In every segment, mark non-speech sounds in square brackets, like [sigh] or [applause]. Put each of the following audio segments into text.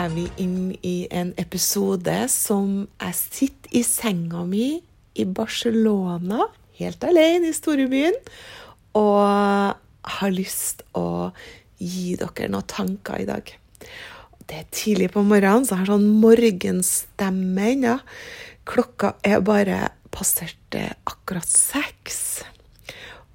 Er vi inn i en episode som jeg sitter i senga mi i Barcelona, helt alene i storbyen, og har lyst å gi dere noen tanker i dag. Det er tidlig på morgenen, så jeg har sånn morgenstemme ennå. Klokka er bare passert akkurat seks.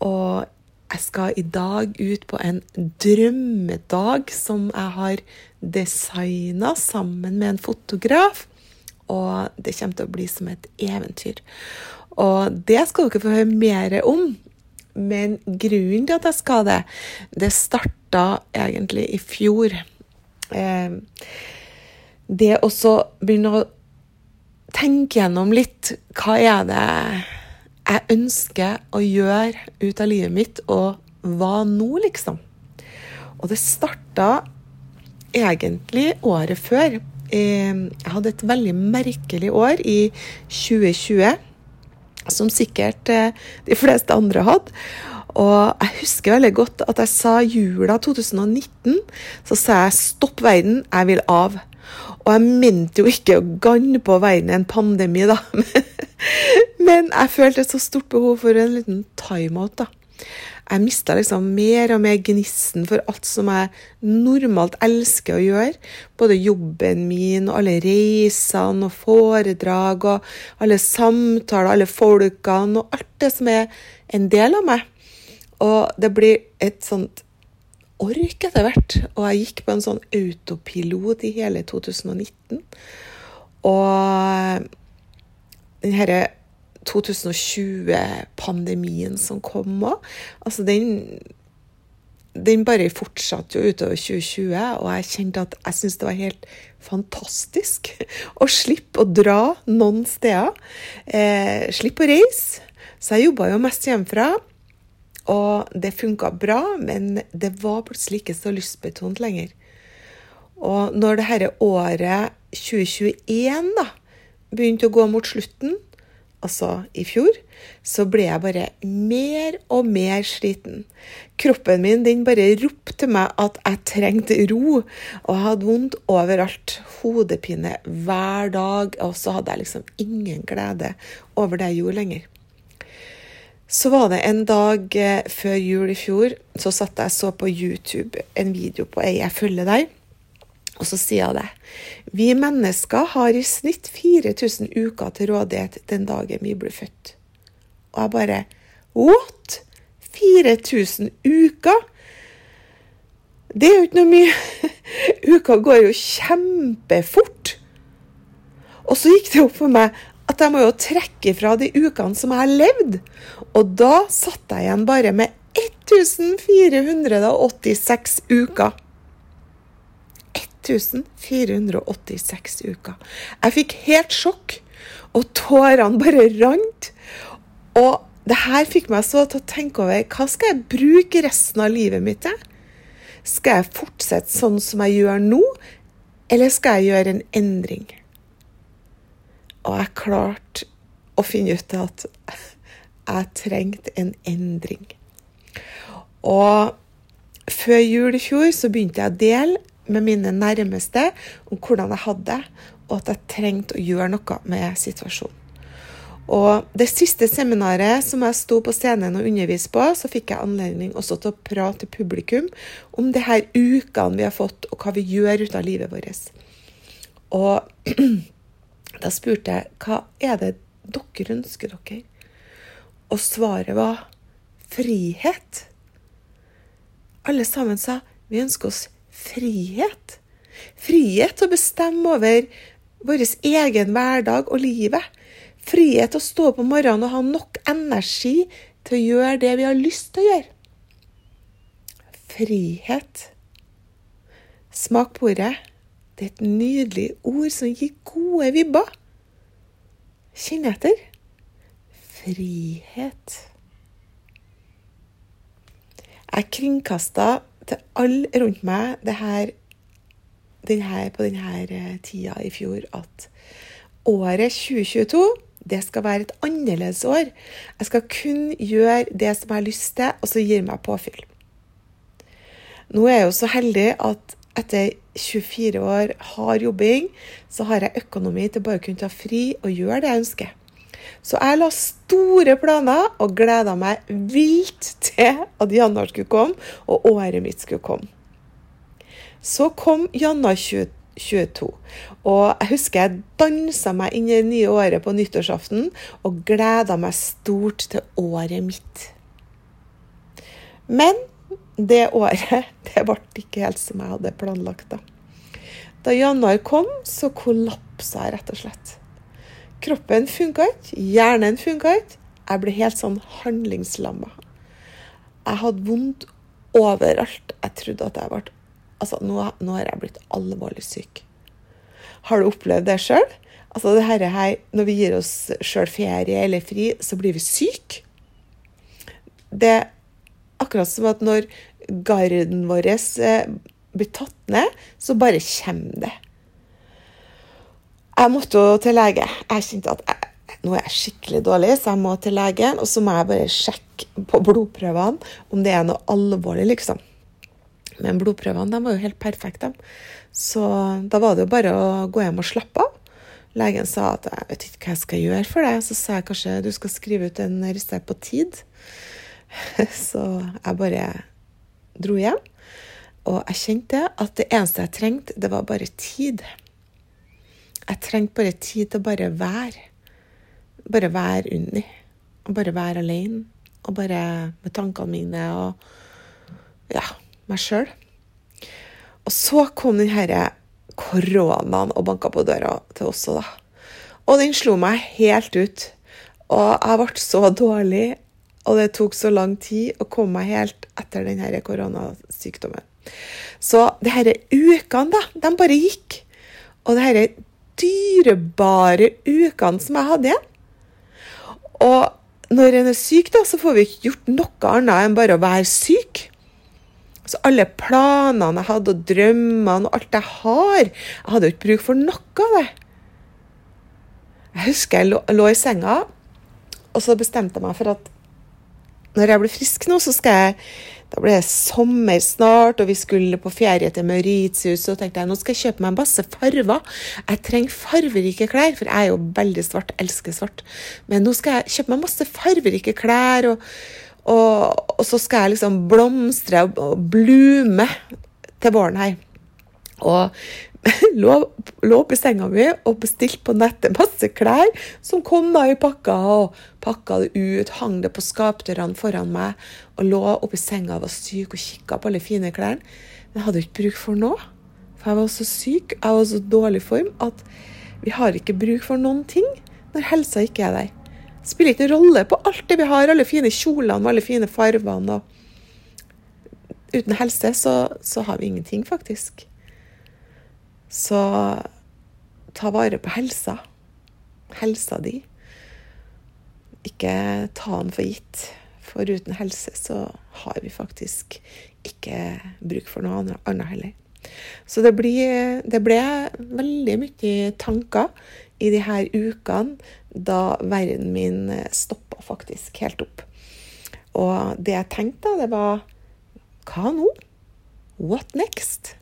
Og jeg skal i dag ut på en drømmedag som jeg har designa sammen med en fotograf. Og det kommer til å bli som et eventyr. Og det skal dere få høre mer om. Men grunnen til at jeg skal det, det starta egentlig i fjor. Eh, det å begynne å tenke gjennom litt hva er det jeg ønsker å gjøre ut av livet mitt, og hva nå, liksom? Og det starta egentlig året før. Jeg hadde et veldig merkelig år i 2020, som sikkert eh, de fleste andre hadde. Og jeg husker veldig godt at jeg sa jula 2019, så sa jeg 'stopp verden, jeg vil av'. Og jeg mente jo ikke å ganne på verden en pandemi, da. [laughs] Men jeg følte et så stort behov for en liten timeout, da. Jeg mista liksom mer og mer gnisten for alt som jeg normalt elsker å gjøre. Både jobben min og alle reisene og foredrag og alle samtaler, alle folkene og alt det som er en del av meg. Og det blir et sånt ork etter hvert. Og jeg gikk på en sånn autopilot i hele 2019. Og den herre 2020-pandemien som kom òg, altså den den bare fortsatte jo utover 2020, og jeg kjente at jeg syntes det var helt fantastisk [laughs] å slippe å dra noen steder. Eh, slippe å reise. Så jeg jobba jo mest hjemmefra. Og det funka bra, men det var plutselig ikke så lystbetont lenger. Og når det dette året 2021 da, begynte å gå mot slutten, altså i fjor, så ble jeg bare mer og mer sliten. Kroppen min den bare ropte meg at jeg trengte ro, og jeg hadde vondt overalt. Hodepine hver dag, og så hadde jeg liksom ingen glede over det jeg gjorde lenger. Så var det en dag eh, før jul i fjor, så satt jeg så på YouTube en video på ei jeg følger deg. Og så sier hun det. Vi mennesker har i snitt 4000 uker til rådighet den dagen vi blir født. Og jeg bare What?! 4000 uker? Det er jo ikke noe mye. [laughs] Uka går jo kjempefort. Og så gikk det opp for meg at jeg må jo trekke fra de ukene som jeg har levd. Og da satt jeg igjen bare med 1486 uker. 1486 uker. Jeg fikk helt sjokk, og tårene bare rant. Og det her fikk meg så til å tenke over hva skal jeg bruke resten av livet mitt til? Skal jeg fortsette sånn som jeg gjør nå, eller skal jeg gjøre en endring? Og jeg klarte å finne ut at jeg trengte en endring. Og før jul i fjor så begynte jeg å dele med mine nærmeste om hvordan jeg hadde det, og at jeg trengte å gjøre noe med situasjonen. Og det siste seminaret som jeg sto på scenen og underviste på, så fikk jeg anledning også til å prate til publikum om de her ukene vi har fått, og hva vi gjør ut av livet vårt. Og [clears throat] da spurte jeg hva er det dere ønsker dere? Og svaret var frihet. Alle sammen sa vi ønsker oss frihet. Frihet til å bestemme over vår egen hverdag og livet. Frihet til å stå opp om morgenen og ha nok energi til å gjøre det vi har lyst til å gjøre. Frihet. Smak på ordet. Det er et nydelig ord som gir gode vibber. Kjenn etter. Frihet. Jeg kringkasta til alle rundt meg det her, denne, på denne eh, tida i fjor at året 2022 det skal være et annerledes år. Jeg skal kun gjøre det som jeg har lyst til, og så gir meg påfyll. Nå er jeg jo så heldig at etter 24 år hard jobbing, så har jeg økonomi til bare å kunne ta fri og gjøre det jeg ønsker. Så jeg la store planer og gleda meg vilt til at januar skulle komme, og året mitt skulle komme. Så kom januar 2022, og jeg husker jeg dansa meg inn i det nye året på nyttårsaften og gleda meg stort til året mitt. Men det året [laughs] det ble ikke helt som jeg hadde planlagt. Da Da januar kom, så kollapsa jeg rett og slett. Kroppen funka ikke, hjernen funka ikke. Jeg ble helt sånn handlingslamma. Jeg hadde vondt overalt. Jeg trodde at jeg ble Altså, nå, har jeg blitt alvorlig syk. Har du opplevd det sjøl? Altså, det her, her, når vi gir oss sjøl ferie eller fri, så blir vi syke. Det akkurat som at når garden vår eh, blir tatt ned, så bare kommer det. Jeg måtte jo til lege. Jeg kjente at jeg, nå er jeg skikkelig dårlig, så jeg må til legen. Og så må jeg bare sjekke på blodprøvene om det er noe alvorlig, liksom. Men blodprøvene de var jo helt perfekte. Så da var det jo bare å gå hjem og slappe av. Legen sa at jeg vet ikke hva jeg skal gjøre for deg. Så sa jeg kanskje du skal skrive ut en resept på tid. [laughs] Så jeg bare dro hjem. Og jeg kjente at det eneste jeg trengte, det var bare tid. Jeg trengte bare tid til å bare være. Bare være Unni. Og bare være alene. Og bare med tankene mine og ja, meg sjøl. Og så kom den herre koronaen og banka på døra til oss òg, da. Og den slo meg helt ut. Og jeg ble så dårlig, og det tok så lang tid å komme meg helt etter denne koronasykdommen. Så disse ukene, da, de bare gikk. Og disse dyrebare ukene som jeg hadde igjen. Og når en er syk, da, så får vi ikke gjort noe annet enn bare å være syk. Så alle planene jeg hadde, og drømmene og alt jeg har Jeg hadde jo ikke bruk for noe av det. Jeg husker jeg lå, lå i senga, og så bestemte jeg meg for at når jeg blir frisk nå, så skal jeg da ble det sommer snart, og vi skulle på ferie til Mauritius. Og tenkte jeg nå skal jeg kjøpe meg masse farver. Jeg trenger farverike klær, for jeg er jo veldig svart, elsker svart. Men nå skal jeg kjøpe meg masse farverike klær, og, og, og så skal jeg liksom blomstre og blume til våren her. Og [laughs] lå, lå oppe i senga mi og bestilte på nettet masse klær som kom da i pakka, og pakka det ut, hang det på skapdørene foran meg, og lå oppi senga og var syk og kikka på alle fine klærne. Men jeg hadde ikke bruk for noe, for jeg var så syk, jeg var så dårlig form, at vi har ikke bruk for noen ting når helsa ikke er der. Det spiller ikke rolle på alt det vi har, alle fine kjolene og alle fine farvene. Uten helse så, så har vi ingenting, faktisk. Så ta vare på helsa. Helsa di. Ikke ta den for gitt. For uten helse så har vi faktisk ikke bruk for noe annet heller. Så det, blir, det ble veldig mye tanker i de her ukene da verden min stoppa faktisk helt opp. Og det jeg tenkte, det var Hva nå? What next?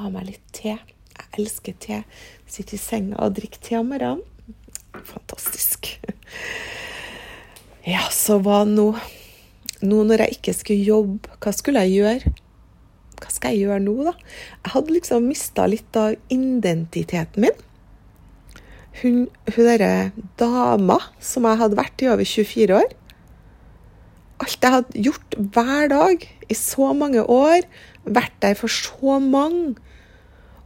Ha meg litt te. Jeg elsker te. Sitte i senga og drikke te om morgenen. Fantastisk. Ja, så hva nå? Nå når jeg ikke skulle jobbe, hva skulle jeg gjøre? Hva skal jeg gjøre nå, da? Jeg hadde liksom mista litt av identiteten min. hun, hun derre dama som jeg hadde vært i over 24 år Alt jeg hadde gjort hver dag i så mange år, vært der for så mange.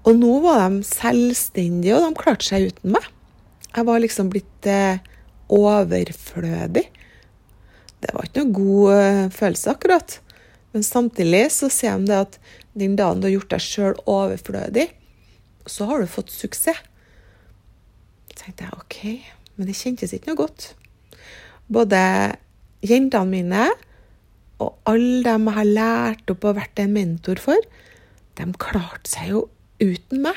Og nå var de selvstendige, og de klarte seg uten meg. Jeg var liksom blitt eh, overflødig. Det var ikke noe god eh, følelse, akkurat. Men samtidig så sier de det at den dagen du har gjort deg sjøl overflødig, så har du fått suksess. Så tenkte jeg OK, men det kjentes ikke noe godt. Både jentene mine og alle dem jeg har lært opp og vært en mentor for, de klarte seg jo uten meg.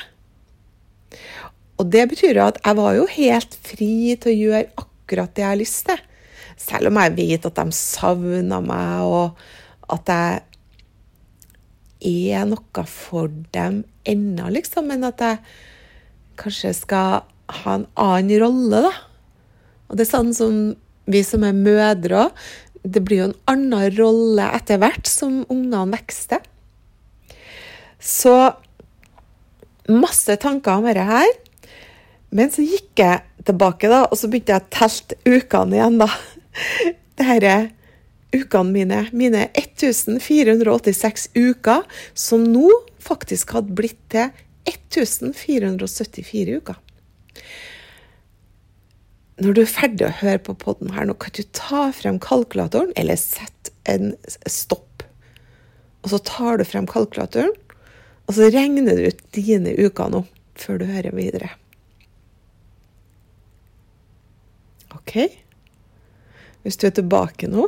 Og det betyr at jeg var jo helt fri til å gjøre akkurat det jeg har lyst til. Selv om jeg vet at de savna meg, og at jeg er noe for dem ennå, liksom. Men at jeg kanskje skal ha en annen rolle, da. Og det er sånn som vi som er mødre òg. Det blir jo en annen rolle etter hvert som ungene vokser. Så masse tanker om dette her. Men så gikk jeg tilbake, da, og så begynte jeg å telte ukene igjen, da. [laughs] Dette ukene mine, mine 1486 uker, som nå faktisk hadde blitt til 1474 uker. Når du er ferdig å høre på poden her, nå kan du ta frem kalkulatoren, eller sette en stopp. Og så tar du frem kalkulatoren, og så regner du ut dine uker nå, før du hører videre. OK? Hvis du er tilbake nå,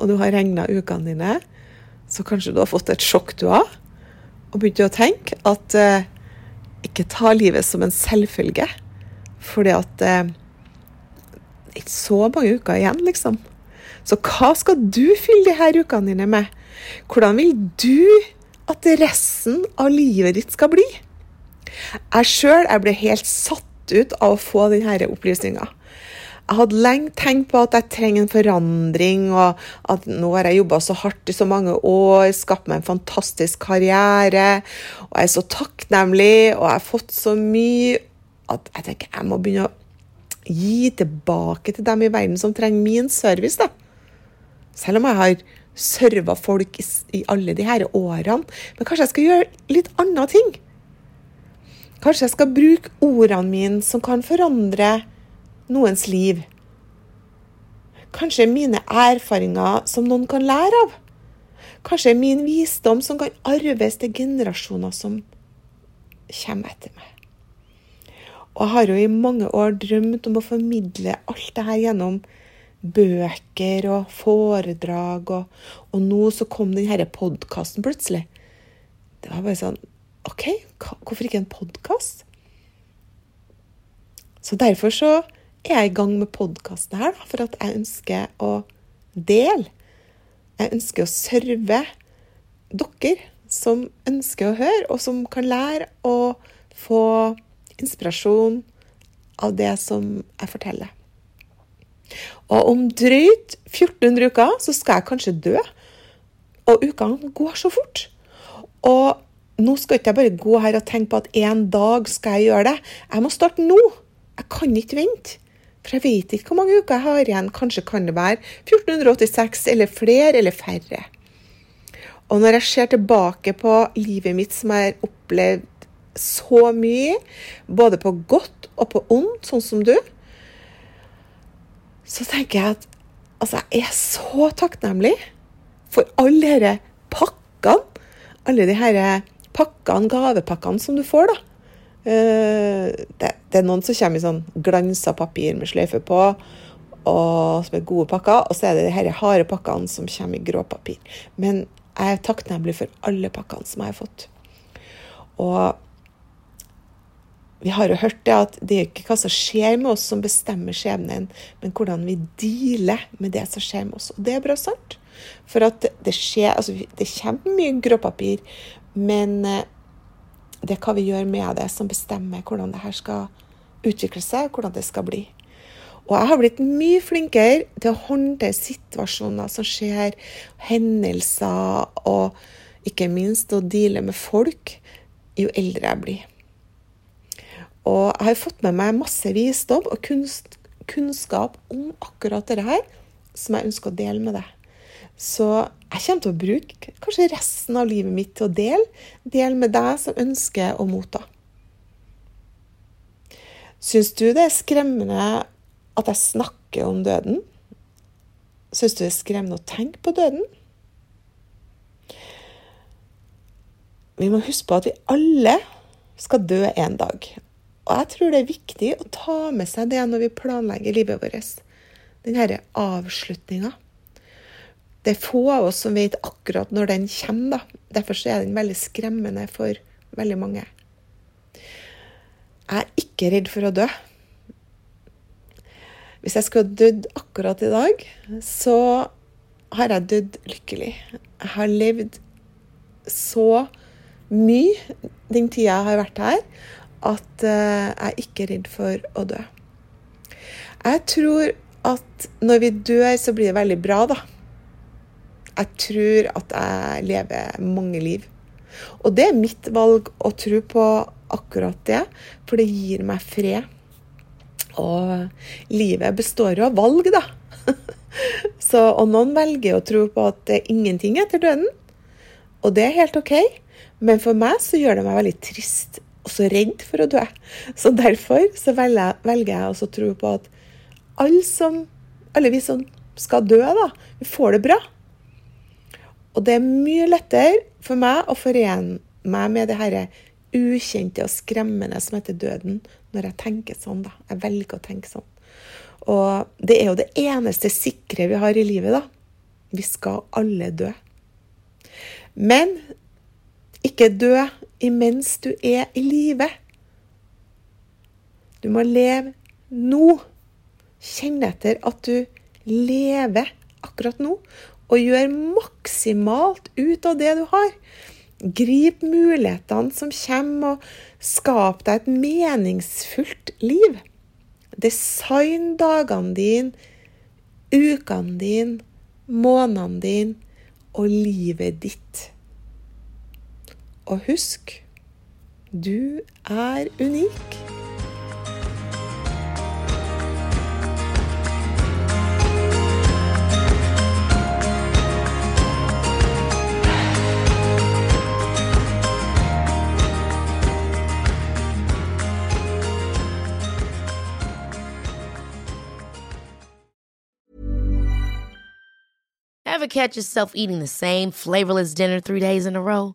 og du har regna ukene dine, så kanskje du har fått et sjokk, du har, og begynte å tenke at eh, ikke ta livet som en selvfølge. Fordi at eh, ikke så mange uker igjen, liksom. Så hva skal du fylle de her ukene dine med? Hvordan vil du at resten av livet ditt skal bli? Jeg sjøl ble helt satt ut av å få denne opplysninga. Jeg hadde lenge tenkt på at jeg trenger en forandring, og at nå har jeg jobba så hardt i så mange år, skapt meg en fantastisk karriere, og jeg er så takknemlig, og jeg har fått så mye at jeg tenker jeg må begynne å gi tilbake til dem i verden som trenger min service, da. Selv om jeg har serva folk i, i, alle de her årene. Men kanskje jeg skal gjøre litt andre ting? Kanskje jeg skal bruke ordene mine som kan forandre noens liv? Kanskje mine erfaringer som noen kan lære av? Kanskje min visdom som kan arves til generasjoner som kommer etter meg? Og jeg har jo i mange år drømt om å formidle alt det her gjennom bøker og foredrag, og, og nå så kom denne podkasten plutselig. Det var bare sånn OK, hvorfor ikke en podkast? Så derfor så er jeg i gang med podkasten her, for at jeg ønsker å dele. Jeg ønsker å serve dere som ønsker å høre, og som kan lære å få inspirasjon av det som jeg forteller. Og om drøyt 1400 uker så skal jeg kanskje dø. Og ukene går så fort. Og nå skal ikke jeg bare gå her og tenke på at en dag skal jeg gjøre det. Jeg må starte nå. Jeg kan ikke vente. For jeg vet ikke hvor mange uker jeg har igjen. Kanskje kan det være 1486 eller flere eller færre. Og når jeg ser tilbake på livet mitt som jeg har opplevd så mye, både på godt og på ondt, sånn som du, så tenker jeg at altså, jeg er så takknemlig for alle disse pakkene. Alle de her pakkene, gavepakkene som du får, da. Eh, det, det, er noen som kommer i sånn glansa papir med sløyfe på, og som er gode pakker. Og så er det de her harde pakkene som kommer i grå papir. Men jeg er takknemlig for alle pakkene som jeg har fått. Og vi har jo hørt det at det er ikke hva som skjer med oss som bestemmer skjebnen, men hvordan vi dealer med det som skjer med oss. Og det er bra sant. For at det skjer Altså, det kommer mye gråpapir, men eh, det er hva vi gjør med det, som bestemmer hvordan det her skal utvikle seg, hvordan det skal bli. Og jeg har blitt mye flinkere til å håndtere situasjoner som skjer, hendelser, og ikke minst å deale med folk, jo eldre jeg blir. Og jeg har fått med meg masse visdom og kunst, kunnskap om akkurat dette her, som jeg ønsker å dele med deg. Så jeg kommer til å bruke kanskje resten av livet mitt til å dele. Dele med deg som ønsker å motta. Syns du det er skremmende at jeg snakker om døden? Syns du det er skremmende å tenke på døden? Vi må huske på at vi alle skal dø en dag. Og jeg tror det er viktig å ta med seg det når vi planlegger livet vårt. Denne avslutninga. Det er få av oss som vet akkurat når den kommer. Da. Derfor er den veldig skremmende for veldig mange. Jeg er ikke redd for å dø. Hvis jeg skulle dødd akkurat i dag, så har jeg dødd lykkelig. Jeg har levd så mye den tida jeg har vært her, at uh, jeg er ikke redd for å dø. Jeg tror at når vi dør, så blir det veldig bra, da. Jeg tror at jeg lever mange liv. Og det er mitt valg å tro på akkurat det, for det gir meg fred. Og livet består jo av valg, da. [laughs] så, og noen velger å tro på at det er ingenting etter døden. Og det er helt OK. Men for meg så gjør det meg veldig trist og så redd for å dø. Så derfor så velger, jeg også å tro på at alle, som, alle vi som skal dø, da, vi får det bra. Og det er mye lettere for meg å forene meg med det herre ukjente og skremmende som heter døden, når jeg tenker sånn. da. Jeg velger å tenke sånn. Og det er jo det eneste sikre vi har i livet, da. Vi skal alle dø. Men ikke dø imens du er i live. Du må leve nå. Kjenn etter at du lever akkurat nå, og gjør maksimalt ut av det du har. Grip mulighetene som kommer, og skap deg et meningsfullt liv. Design dagene dine, ukene dine, månedene dine og livet ditt. Og husk, du er unik. Ever catch yourself eating the same flavorless dinner three days in a row?